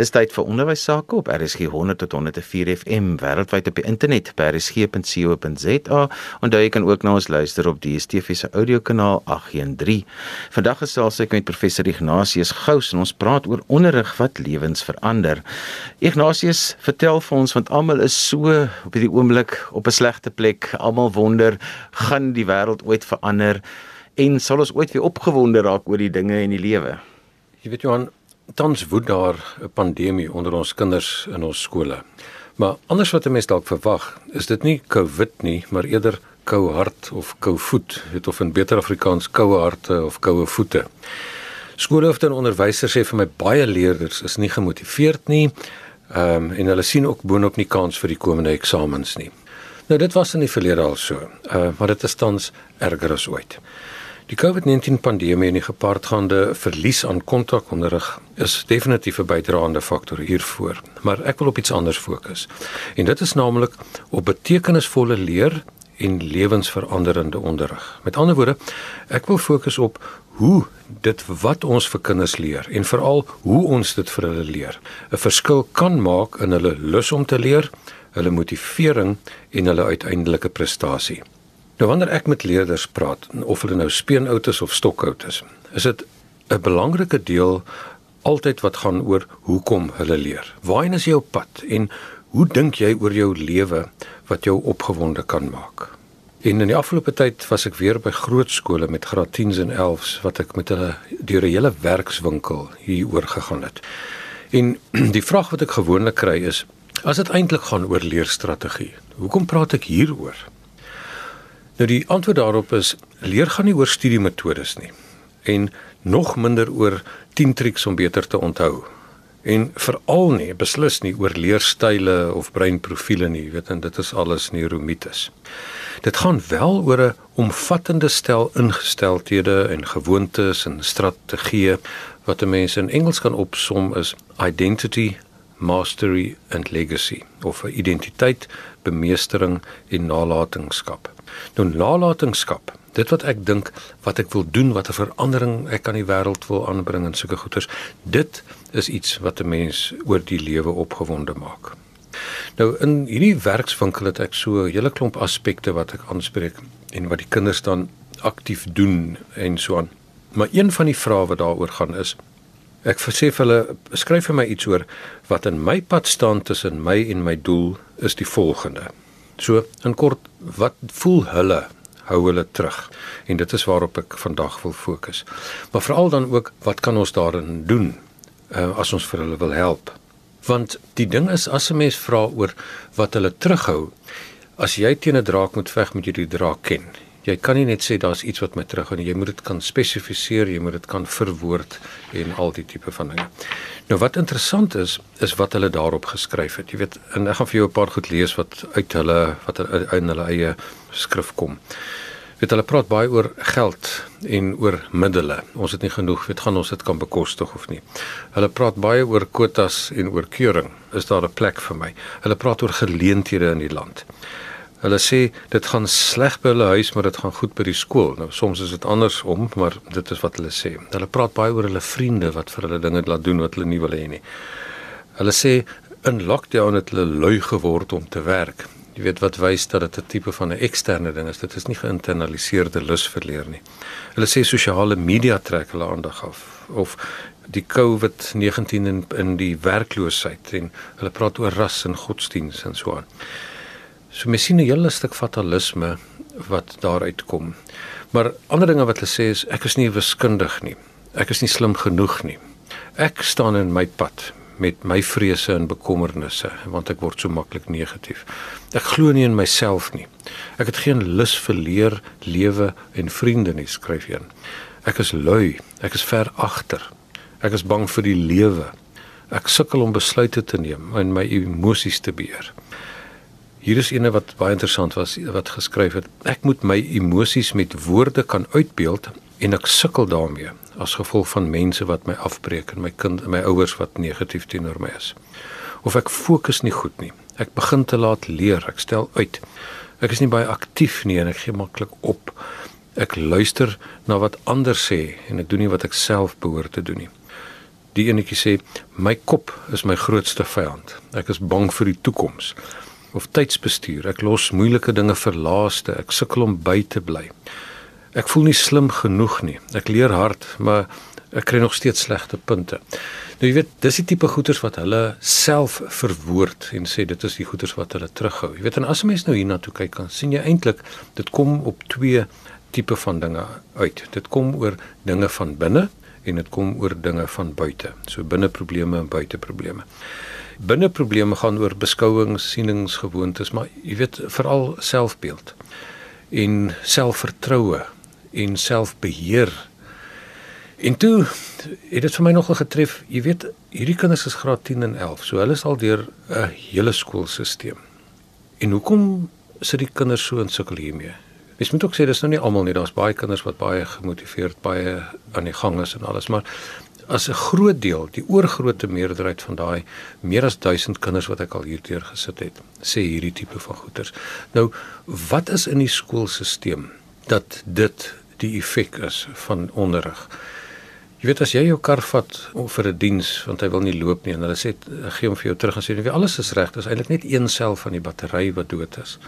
Dis tyd vir onderwys sake op RSG 100 tot 104 FM wêreldwyd op die internet by rsg.co.za en jy kan ook na ons luister op die DSTV se audiokanaal 813. Vandag gesels ek met professor Ignatius Gous en ons praat oor onderrig wat lewens verander. Ignatius, vertel vir ons want almal is so op hierdie oomblik op 'n slegte plek. Almal wonder, gaan die wêreld ooit verander en sal ons ooit weer opgewonde raak oor die dinge in die lewe? Jy weet Johan, tans woed daar 'n pandemie onder ons kinders in ons skole. Maar anders wat 'n mens dalk verwag, is dit nie COVID nie, maar eerder koue hart of koue voet, het of in beter Afrikaans koue harte of koue voete. Skoolhoofde en onderwysers sê vir my baie leerders is nie gemotiveerd nie. Ehm um, en hulle sien ook boonop nie kans vir die komende eksamens nie. Nou dit was in die verlede al so, uh, maar dit is tans erger as ooit. Die COVID-19 pandemie en die gepaardgaande verlies aan kontakonderrig is definitief 'n bydraende faktor hiervoor, maar ek wil op iets anders fokus. En dit is naamlik op betekenisvolle leer en lewensveranderende onderrig. Met ander woorde, ek wil fokus op hoe dit wat ons vir kinders leer en veral hoe ons dit vir hulle leer 'n verskil kan maak in hulle lus om te leer, hulle motivering en hulle uiteindelike prestasie. Nou wanneer ek met leerders praat, of hulle nou speenoud is of stokoud is, is dit 'n belangrike deel altyd wat gaan oor hoekom hulle leer. Waarheen is jou pad en hoe dink jy oor jou lewe wat jou opgewonde kan maak? En in die afgelope tyd was ek weer by groot skole met graad 10s en 11s wat ek met hulle deur 'n hele werkswinkel hier oor gegaan het. En die vraag wat ek gewoonlik kry is: As dit eintlik gaan oor leerstrategie, hoekom praat ek hieroor? Nou die antwoord daarop is leer gaan nie oor studiemetodes nie en nog minder oor 10 triks om beter te onthou. En veral nie beslis nie oor leerstyle of breinprofiele nie, weet en dit is alles neuromites. Dit gaan wel oor 'n omvattende stel ingesteldhede en gewoontes en strategieë wat 'n mens in Engels kan opsom is identity, mastery and legacy of identiteit, bemeestering en nalatenskap. Nou nalatenskap, dit wat ek dink wat ek wil doen, wat 'n verandering ek aan die wêreld wil aanbring en sulke goeters, dit is iets wat 'n mens oor die lewe opgewonde maak. Nou in hierdie werkswinkel het ek so 'n hele klomp aspekte wat ek aanspreek en wat die kinders dan aktief doen en so aan. Maar een van die vrae wat daaroor gaan is ek sê vir hulle skryf vir my iets oor wat in my pad staan tussen my en my doel is die volgende. So in kort, wat voel hulle? Hou hulle terug. En dit is waarop ek vandag wil fokus. Maar veral dan ook wat kan ons daarin doen uh, as ons vir hulle wil help? Want die ding is as 'n mens vra oor wat hulle terughou, as jy teen 'n draak moet veg, moet jy die draak ken. Jy kan nie net sê daar's iets wat my terughou nie. Jy moet dit kan spesifiseer, jy moet dit kan verwoord en al die tipe van dinge. Nou wat interessant is, is wat hulle daarop geskryf het. Jy weet, en ek gaan vir jou 'n paar goed lees wat uit hulle wat in hulle eie skrif kom. Weet hulle praat baie oor geld en oor middele. Ons het nie genoeg, weet gaan ons dit kan bekostig of nie. Hulle praat baie oor kwotas en oor keuring. Is daar 'n plek vir my? Hulle praat oor geleenthede in die land. Hulle sê dit gaan sleg by hulle huis, maar dit gaan goed by die skool. Nou soms is dit andersom, maar dit is wat hulle sê. Hulle praat baie oor hulle vriende wat vir hulle dinge laat doen wat hulle nie wil hê nie. Hulle sê in lockdown het hulle lui geword om te werk. Jy weet wat wys dat dit 'n tipe van 'n eksterne ding is. Dit is nie geïnternaliseerde lus verleer nie. Hulle sê sosiale media trek hulle aandag af of die COVID-19 in, in die werkloosheid en hulle praat oor ras en godsdiens en so aan. So mens sien 'n hele stuk fatalisme wat daaruit kom. Maar ander dinge wat hulle sê is ek is nie wiskundig nie. Ek is nie slim genoeg nie. Ek staan in my pad met my vrese en bekommernisse want ek word so maklik negatief. Ek glo nie in myself nie. Ek het geen lus vir leer, lewe en vriende nie, skryf een. Ek is lui, ek is ver agter. Ek is bang vir die lewe. Ek sukkel om besluite te neem en my emosies te beheer. Hier is eene wat baie interessant was wat geskryf het. Ek moet my emosies met woorde kan uitbeeld en ek sukkel daarmee as gevolg van mense wat my afbreek en my kind en my ouers wat negatief teenoor my is. Of ek fokus nie goed nie. Ek begin te laat leer. Ek stel uit. Ek is nie baie aktief nie en ek gee maklik op. Ek luister na wat ander sê en ek doen nie wat ek self behoort te doen nie. Die enetjie sê my kop is my grootste vyand. Ek is bang vir die toekoms. Of tydsbestuur. Ek los moeilike dinge vir laaste. Ek sukkel om by te bly. Ek voel nie slim genoeg nie. Ek leer hard, maar ek kry nog steeds slegte punte. Nou jy weet, dis die tipe goeters wat hulle self verwoord en sê dit is die goeters wat hulle terughou. Jy weet, en as 'n mens nou hiernatoe kyk, kan sien jy eintlik dit kom op twee tipe van dinge uit. Dit kom oor dinge van binne en dit kom oor dinge van buite. So binne probleme en buite probleme. Binne probleme gaan oor beskouings, sienings, gewoontes, maar jy weet veral selfbeeld en selfvertroue en selfbeheer. En toe het dit vir my nogal getref, jy weet, hierdie kinders is graad 10 en 11, so hulle is al deur 'n hele skoolstelsel. En hoekom sit die kinders so in sukkel hiermee? Mens moet ook sê dis nou nie almal nie, daar's baie kinders wat baie gemotiveerd, baie aan die gang is en alles, maar as 'n groot deel, die oorgrootste meerderheid van daai meer as 1000 kinders wat ek al hier deur gesit het, sê hierdie tipe van goeters. Nou, wat is in die skoolstelsel dat dit die effek is van onderrig? Jy weet as jy jou kar vat vir 'n diens want hy wil nie loop nie en hulle sê gee hom vir jou terug en sê alles is reg, dis eintlik net een sel van die battery wat dood is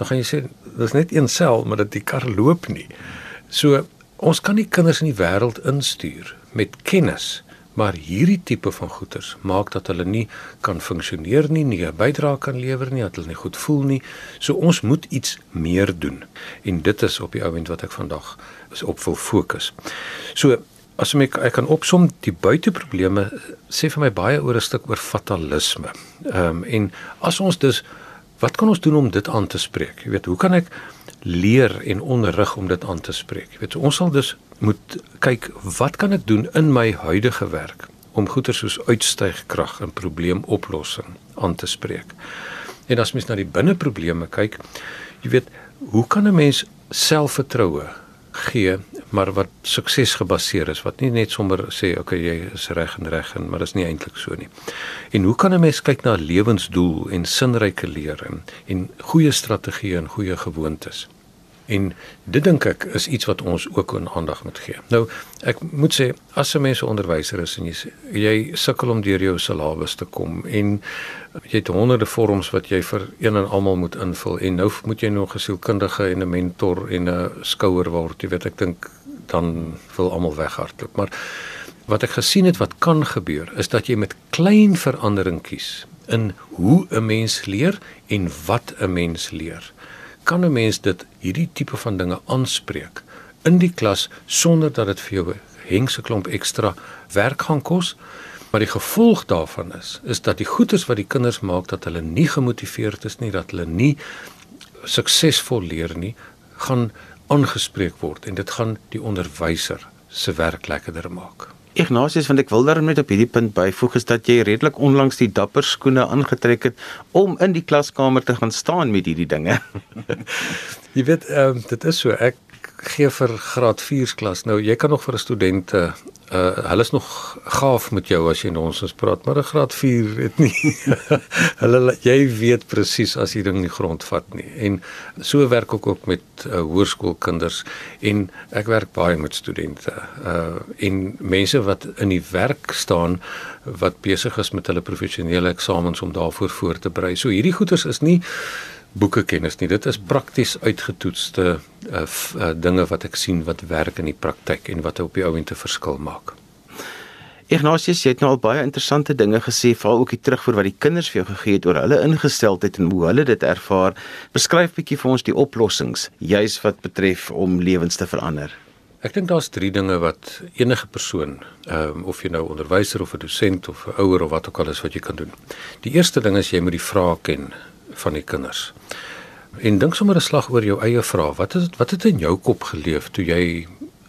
dan gaan jy sê dis net een sel maar dat die kar loop nie. So ons kan nie kinders in die wêreld instuur met kennis maar hierdie tipe van goeters maak dat hulle nie kan funksioneer nie, nie 'n bydrae kan lewer nie, dat hulle nie goed voel nie. So ons moet iets meer doen. En dit is op die ouend wat ek vandag is op wil fokus. So as ek ek kan opsom die buiteprobleme sê vir my baie oor 'n stuk oor fatalisme. Ehm um, en as ons dus Wat kan ons doen om dit aan te spreek? Jy weet, hoe kan ek leer en onderrig om dit aan te spreek? Jy weet, ons sal dus moet kyk wat kan ek doen in my huidige werk om goeie soos uitstygkrag en probleemoplossing aan te spreek. En as mens na die binneprobleme kyk, jy weet, hoe kan 'n mens selfvertroue gee maar wat sukses gebaseer is wat nie net sommer sê okay jy is reg en reg en maar dit is nie eintlik so nie. En hoe kan 'n mens kyk na lewensdoel en sinryke leer en goeie strategieë en goeie gewoontes? En dit dink ek is iets wat ons ook aan aandag moet gee. Nou, ek moet sê as 'n mens 'n onderwyser is en jy jy sukkel om deur jou syllabus te kom en jy het honderde vorms wat jy vir een en almal moet invul en nou moet jy nog 'n sielkundige en 'n mentor en 'n skouer word. Jy weet ek dink dan wil almal weghardloop. Maar wat ek gesien het wat kan gebeur is dat jy met klein verandering kies in hoe 'n mens leer en wat 'n mens leer kan 'n mens dit hierdie tipe van dinge aanspreek in die klas sonder dat dit vir jou hengse klomp ekstra werk gaan kos. Maar die gevolg daarvan is is dat die goeders wat die kinders maak dat hulle nie gemotiveerd is nie, dat hulle nie suksesvol leer nie, gaan aangespreek word en dit gaan die onderwyser se werk lekkerder maak. Ignatius, want ek wil daarom net op hierdie punt byvoeg is dat jy redelik onlangs die dapper skoene aangetrek het om in die klaskamer te gaan staan met hierdie dinge. jy weet, ehm um, dit is so ek gee vir graad 4 klas. Nou jy kan nog vir 'n student uh hulle is nog gaaf met jou as jy ons ons praat, maar 'n graad 4 het nie. hulle jy weet presies as jy ding in die grond vat nie. En so werk ek ook met uh, hoërskoolkinders en ek werk baie met studente. Uh en mense wat in die werk staan wat besig is met hulle professionele eksamens om daarvoor voor te berei. So hierdie goeters is nie boeke kennis nie. Dit is prakties uitgetoetste uh, uh, dinge wat ek sien wat werk in die praktyk en wat op die ouente verskil maak. Ignatius, jy het nou al baie interessante dinge gesê, veral ook die terugvoer wat die kinders vir jou gegee het oor hulle ingesteldheid en hoe hulle dit ervaar. Beskryf bietjie vir ons die oplossings, juis wat betref om lewens te verander. Ek dink daar's drie dinge wat enige persoon, ehm um, of jy nou onderwyser of 'n dosent of 'n ouer of wat ook al is wat jy kan doen. Die eerste ding is jy moet die vrae ken van die kinders. En dink sommer 'n slag oor jou eie vrae. Wat het wat het in jou kop geleef toe jy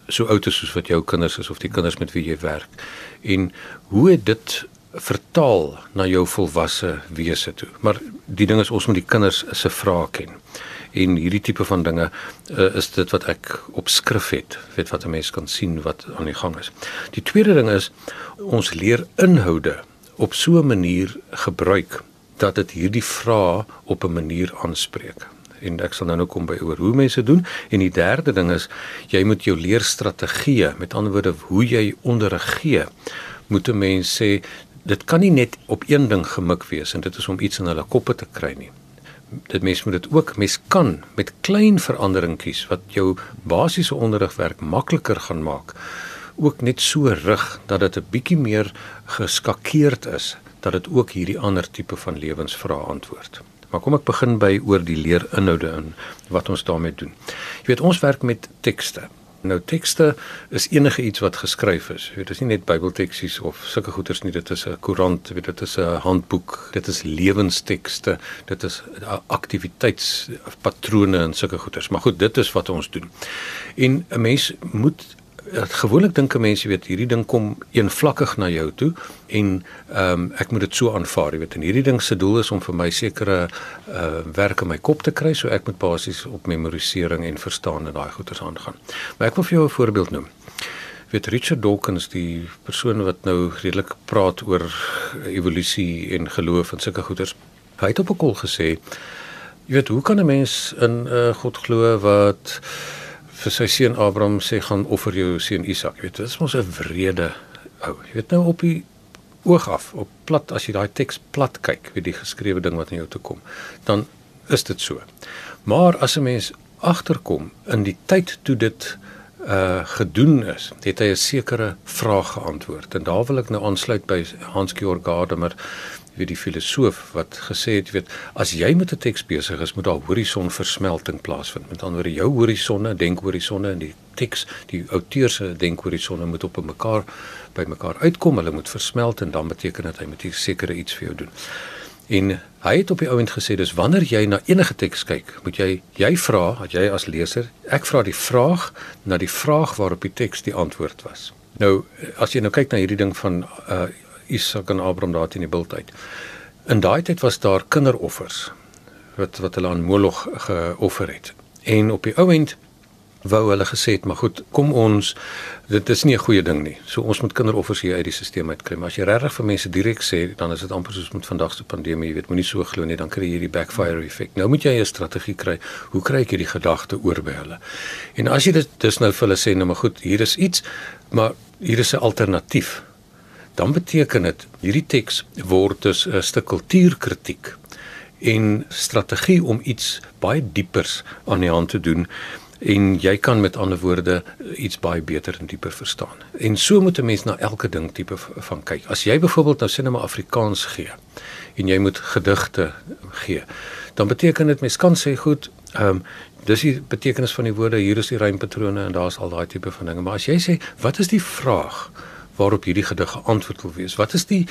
so oud is soos wat jou kinders is of die kinders met wie jy werk? En hoe het dit vertaal na jou volwasse wese toe? Maar die ding is ons moet die kinders se vrae ken. En hierdie tipe van dinge uh, is dit wat ek op skrif het, weet wat 'n mens kan sien wat aan die gang is. Die tweede ding is ons leer inhoude op so 'n manier gebruik dat dit hierdie vrae op 'n manier aanspreek. En ek sal nou nou kom by oor hoe mense doen en die derde ding is jy moet jou leerstrategieë, met ander woorde hoe jy onderrig gee, moet 'n mens sê dit kan nie net op een ding gemik wees en dit is om iets in hulle koppe te kry nie. Dit mens moet dit ook mens kan met klein veranderingkies wat jou basiese onderrigwerk makliker gaan maak ook net so rig dat dit 'n bietjie meer geskakeerd is dat dit ook hierdie ander tipe van lewensvrae antwoord. Maar kom ek begin by oor die leerinhoude in wat ons daarmee doen. Jy weet ons werk met tekste. Nou tekste is enige iets wat geskryf is. Jy weet dit is nie net Bybelteksies of sulke goeters nie, dit is 'n koerant, weet dit is 'n handboek, dit is lewenstekste, dit is aktiwiteitspatrone en sulke goeters. Maar goed, dit is wat ons doen. En 'n mens moet gewoonlik dink 'n mens jy weet hierdie ding kom eenvlakkig na jou toe en ehm um, ek moet dit so aanvaar jy weet en hierdie ding se doel is om vir my sekere uh werk in my kop te kry so ek moet basies op memorisering en verstaan en daai goeters aangaan. Maar ek wil vir jou 'n voorbeeld noem. Weet Richard Dawkins die persoon wat nou redelik praat oor evolusie en geloof en sulke goeters. Hy het op 'n kol gesê jy weet hoe kan 'n mens in 'n uh, God glo wat vir sy seun Abraham sê gaan offer jou seun Isak. Jy weet, dit is mos 'n wrede ou. Jy weet nou op die oog af, op plat as jy daai teks plat kyk, weet die geskrewe ding wat in jou toe kom, dan is dit so. Maar as 'n mens agterkom in die tyd toe dit uh gedoen is, het hy 'n sekere vraag geantwoord. En daar wil ek nou aansluit by Hans Georg Gadamer weet die filosoof wat gesê het weet as jy met 'n teks besig is moet daar horisonversmelting plaasvind. Met ander woorde jou horisonne denkhorisonne en die teks die outeur se denkhorisonne moet op mekaar by mekaar uitkom. Hulle moet versmelt en dan beteken dit hy moet sekere iets vir jou doen. En hy het op die ouend gesê dis wanneer jy na enige teks kyk moet jy jy vra dat jy as leser ek vra die vraag na die vraag waarop die teks die antwoord was. Nou as jy nou kyk na hierdie ding van uh Isak en Abraham daar teen die bultyd. In daai tyd was daar kinderoffers wat wat hulle aan Moloch geoffer het. En op die ou end wou hulle gesê het, maar goed, kom ons dit is nie 'n goeie ding nie. So ons moet kinderoffers hier uit die stelsel uitkry. Maar as jy regtig vir mense direk sê, dan is dit amper soos met vandag se pandemie, jy weet, moenie so glo nie, dan kry jy hierdie backfire effek. Nou moet jy 'n strategie kry. Hoe kry ek hierdie gedagte oor by hulle? En as jy dit dis nou vir hulle sê, nou maar goed, hier is iets, maar hier is 'n alternatief dan beteken dit hierdie teks word dus 'n stuk kultuurkritiek en strategie om iets baie diepers aan die hand te doen en jy kan met ander woorde iets baie beter en dieper verstaan. En so moet 'n mens na elke ding tipe van kyk. As jy byvoorbeeld nou sinema Afrikaans gee en jy moet gedigte gee, dan beteken dit mens kan sê goed, ehm um, dis die betekenis van die woorde, hier is die rympatrone en daar's al daai tipe van dinge. Maar as jy sê, wat is die vraag? Waarop hierdie gedig geantwoord wil wees. Wat is die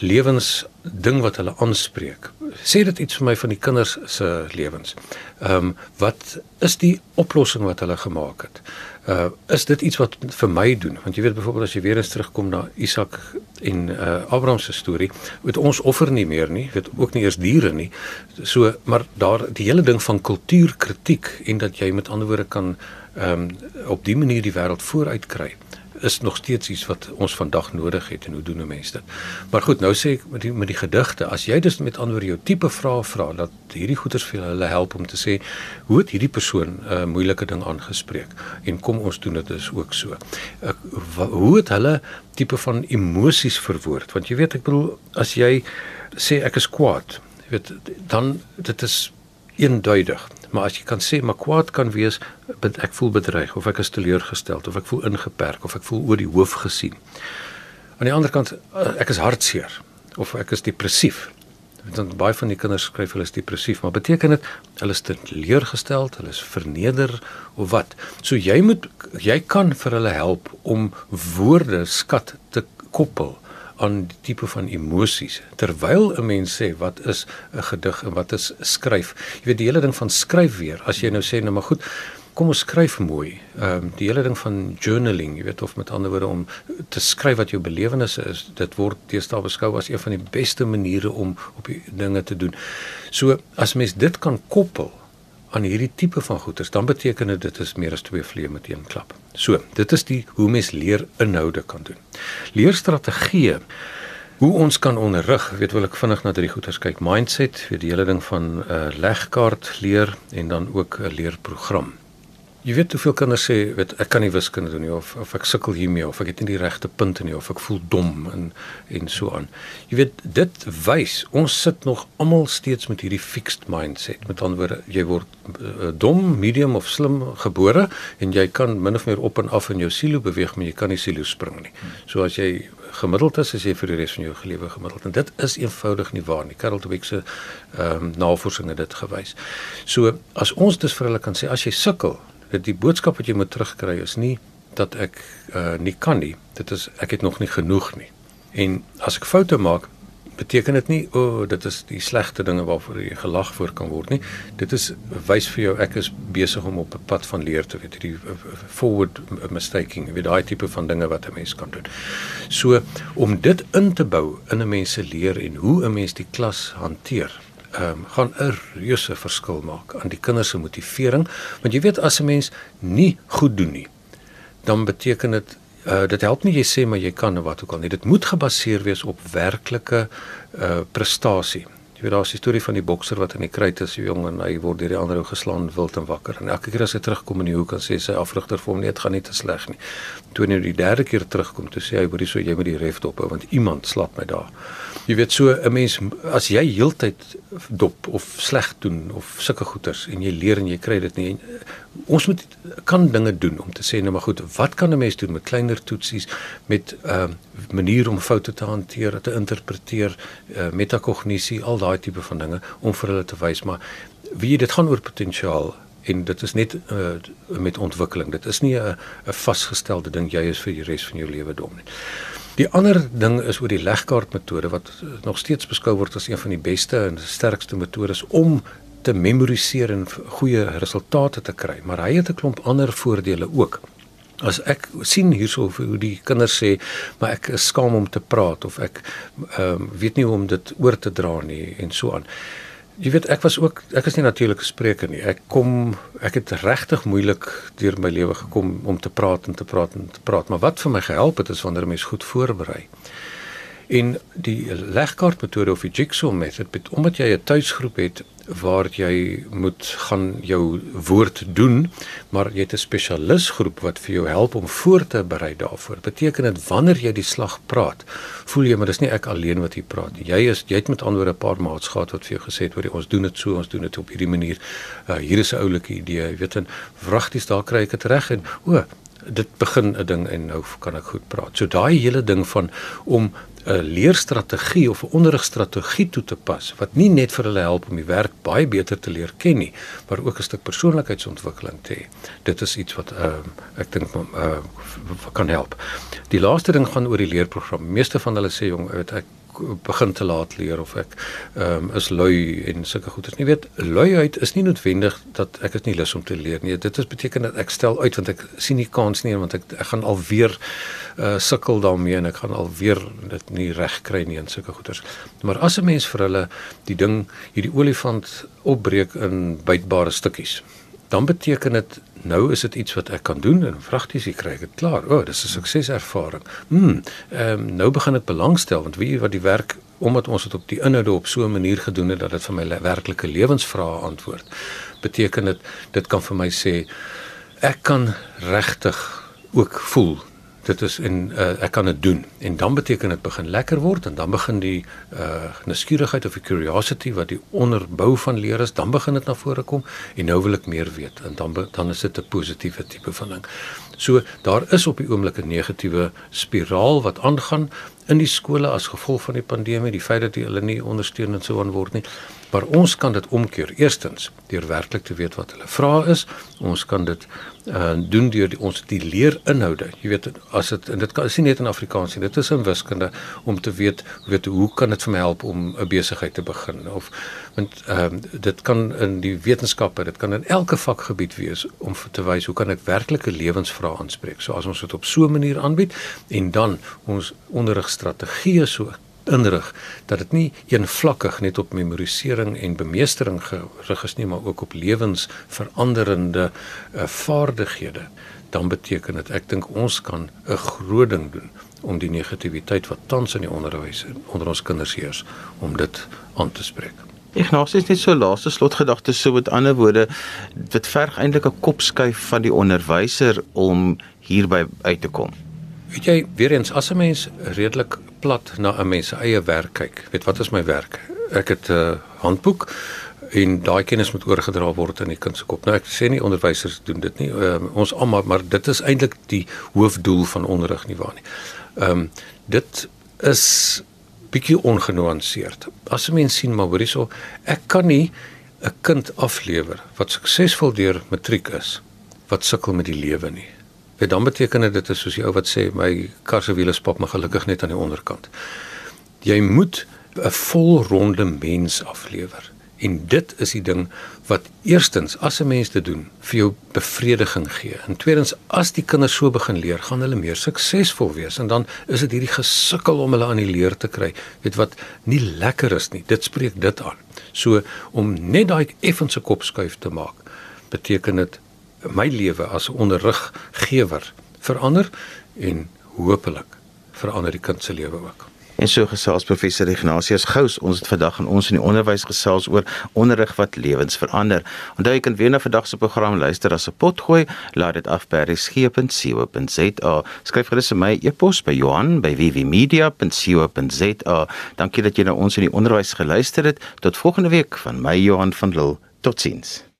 lewens ding wat hulle aanspreek? Sê dit iets vir my van die kinders se lewens. Ehm um, wat is die oplossing wat hulle gemaak het? Uh is dit iets wat vir my doen? Want jy weet byvoorbeeld as jy weer eens terugkom na Isak en uh Abraham se storie, moet ons offer nie meer nie, weet ook nie eers diere nie. So maar daar die hele ding van kultuurkritiek en dat jy met ander woorde kan ehm um, op die manier die wêreld vooruit kry is nog steeds iets wat ons vandag nodig het en hoe doen 'n mens dit? Maar goed, nou sê ek met die met die gedigte, as jy dus met ander jou tipe vrae vra dat hierdie goeters vir hulle help om te sê hoe het hierdie persoon 'n uh, moeilike ding aangespreek en kom ons doen dit is ook so. Ek hoe het hulle tipe van emosies verwoord? Want jy weet ek bedoel as jy sê ek is kwaad, jy weet dan dit is eenduidig. Maar as jy kan sê maar kwaad kan wees, ek voel bedreig of ek is teleurgestel of ek voel ingeperk of ek voel oor die hoof gesien. Aan die ander kant eh, ek is hartseer of ek is depressief. Want baie van die kinders skryf hulle is depressief, maar beteken dit hulle is teleurgestel, hulle is verneder of wat? So jy moet jy kan vir hulle help om woorde skat te koppel aan die tipe van emosies terwyl 'n mens sê wat is 'n gedig en wat is skryf? Jy weet die hele ding van skryf weer as jy nou sê nou maar goed kom ons skryf mooi. Ehm um, die hele ding van journaling jy weet of met ander woorde om te skryf wat jou belewennisse is dit word teenoor beskou as een van die beste maniere om op die dinge te doen. So as mens dit kan koppel aan hierdie tipe van goeders, dan beteken dit dit is meer as twee vleie met een klap. So, dit is die hoe mens leer inhoude kan doen. Leerstrategieë hoe ons kan onderrig, weet wil ek vinnig na drie goeders kyk. Mindset, weet die hele ding van 'n uh, legkaart leer en dan ook 'n leerprogram. Jy weet hoeveel kinders sê, weet ek kan nie wiskunde doen nie of of ek sukkel hiermee of ek het nie die regte punte nie of ek voel dom en en so aan. Jy weet dit wys ons sit nog almal steeds met hierdie fixed mindset. Met ander woorde, jy word uh, dom, medium of slim gebore en jy kan min of meer op en af in jou silo beweeg, maar jy kan nie silo spring nie. So as jy gemiddeld is as jy vir die res van jou lewe gemiddeld en dit is eenvoudig nie waar nie. Karel Dweck se ehm um, navorsing het dit gewys. So as ons dus vir hulle kan sê as jy sukkel dat die boodskap wat jy moet terugkry is nie dat ek uh nie kan nie. Dit is ek het nog nie genoeg nie. En as ek foute maak, beteken dit nie o, oh, dit is die slegte dinge waarvoor jy gelag voor kan word nie. Dit is wys vir jou ek is besig om op 'n pad van leer te weet, hierdie uh, forward mistaking, weet daai tipe van dinge wat 'n mens kan doen. So om dit in te bou in 'n mens se leer en hoe 'n mens die klas hanteer ehm um, gaan 'n reuse verskil maak aan die kinders se motivering want jy weet as 'n mens nie goed doen nie dan beteken dit uh, dit help nie jy sê maar jy kan of wat ook al nie. Dit moet gebaseer wees op werklike uh, prestasie jy weet daar's 'n storie van die bokser wat in die kruit is jong en hy word deur die ander ou geslaan wild en wakker en elke keer as hy terugkom in die hoek dan sê sy afrigter vir hom nee dit gaan nie te sleg nie toe hy nou die derde keer terugkom toe sê hy hoorie so jy moet die ref dop hou want iemand slap my daar Jy weet so 'n mens as jy heeltyd dop of sleg doen of sulke goeters en jy leer en jy kry dit nie. Ons moet kan dinge doen om te sê nou maar goed, wat kan 'n mens doen met kleiner toetsies met 'n uh, manier om foute te hanteer, te interpreteer, uh, metakognisie, al daai tipe van dinge om vir hulle te wys maar wie dit gaan oor potensiaal en dit is net uh, met ontwikkeling. Dit is nie 'n 'n vasgestelde ding jy is vir die res van jou lewe dom nie. Die ander ding is oor die legkaart metode wat nog steeds beskou word as een van die beste en sterkste metodes om te memoriseer en goeie resultate te kry, maar hy het 'n klomp ander voordele ook. As ek sien hierso hoe die kinders sê, maar ek is skaam om te praat of ek ehm um, weet nie hoe om dit oor te dra nie en so aan. Jy weet ek was ook ek is nie natuurlike spreker nie. Ek kom ek het regtig moeilik deur my lewe gekom om te praat en te praat en te praat, maar wat vir my gehelp het is wanneer 'n mens goed voorberei. En die legkaart metode of die jigsaw method, omdat jy 'n tuisgroep het waar jy moet gaan jou woord doen, maar jy het 'n spesialisgroep wat vir jou help om voor te berei daarvoor. Beteken dit wanneer jy die slag praat, voel jy maar dis nie ek alleen wat hier praat nie. Jy is jy het met ander 'n paar maats gehad wat vir jou gesê het oor ons doen dit so, ons doen dit op hierdie manier. Uh, hier is 'n oulike idee, jy weet en wragties daar kry ek dit reg en o dit begin 'n ding en nou kan ek goed praat. So daai hele ding van om 'n leerstrategie of 'n onderrigstrategie toe te pas wat nie net vir hulle help om die werk baie beter te leer ken nie, maar ook 'n stuk persoonlikheidsontwikkeling te hê. Dit is iets wat uh, ek dink uh, kan help. Die laaste ding gaan oor die leerprogram. Meeste van hulle sê jong, weet ek begin te laat leer of ek ehm um, is lui en sulke goeders. Nie weet luiheid is nie noodwendig dat ek is nie lus om te leer nie. Dit is beteken dat ek stel uit want ek sien nie kans nie want ek ek gaan alweer uh sukkel daarmee en ek gaan alweer dit nie reg kry nie en sulke goeders. Maar as 'n mens vir hulle die ding hierdie olifant opbreek in bytbare stukkies dan beteken dit nou is dit iets wat ek kan doen en vragties ek kry dit klaar. O, oh, dis 'n sukseservaring. Hm, ehm um, nou begin ek belangstel want wie wat die werk omdat ons dit op die inhoude op so 'n manier gedoen het dat dit vir my werklike lewensvrae antwoord. Beteken dit dit kan vir my sê ek kan regtig ook voel dit is en uh, ek kan dit doen en dan beteken dit begin lekker word en dan begin die uh nuuskierigheid of die curiosity wat die onderbou van leer is dan begin dit na vore kom en nou wil ek meer weet en dan dan is dit 'n positiewe tipe van ding. So daar is op die oomblik 'n negatiewe spiraal wat aangaan in die skole as gevolg van die pandemie, die feit dat hulle nie ondersteun en so aan word nie. Maar ons kan dit omkeer. Eerstens, deur werklik te weet wat hulle vra is, ons kan dit uh doen deur die, ons die leerinhoude. Jy weet as dit en dit kan is nie net in Afrikaans nie, dit is in wiskunde om te weet weet hoe kan dit vir my help om 'n besigheid te begin of want ehm uh, dit kan in die wetenskappe, dit kan in elke vakgebied wees om te wys hoe kan ek werklike lewensvrae aanspreek. So as ons dit op so 'n manier aanbied en dan ons onderrigstrategieë so inrig dat dit nie eenvlakkig net op memorisering en bemeestering gerig is nie maar ook op lewensveranderende uh, vaardighede dan beteken dit ek dink ons kan 'n groot ding doen om die negativiteit wat tans in die onderwys onder ons kinders heers om dit aan te spreek. Ignatius net so laaste slotgedagte so met ander woorde dit verg eintlik 'n kopskuif van die onderwyser om hierby uit te kom. Weet jy, weer eens as 'n mens redelik plat na 'n mens se eie werk kyk, weet wat is my werk? Ek het 'n uh, handboek en daai kennis moet oorgedra word in die kind se kop. Nou ek sê nie onderwysers doen dit nie. Uh, ons almal, maar dit is eintlik die hoofdoel van onderrig nie waar nie. Ehm um, dit is bietjie ongenuanceerd. As 'n mens sien maar hoorie so, ek kan nie 'n kind aflewer wat suksesvol deur matriek is wat sukkel met die lewe nie. Dit dan beteken dit is soos die ou wat sê my kar se wiele spap maar gelukkig net aan die onderkant. Jy moet 'n volronde mens aflewer. En dit is die ding wat eerstens as 'n mens dit doen vir jou bevrediging gee. En tweedens as die kinders so begin leer, gaan hulle meer suksesvol wees en dan is dit hierdie gesukkel om hulle aan die leer te kry. Weet wat nie lekker is nie. Dit spreek dit aan. So om net daai effense kop skuif te maak, beteken dit my lewe as onderriggewer verander en hopelik verander die kind se lewe ook. En so gesels professor Ignatius Gous, ons het vandag in ons in die onderwys gesels oor onderrig wat lewens verander. Onthou jy kan weer na vandag se program luister as 'n pot gooi, laat dit af by resgep.co.za. Skryf gerus vir my e-pos by Johan by wwmedia.co.za. Dankie dat jy na ons in die onderwys geluister het. Tot volgende week van my Johan van Lille. Totsiens.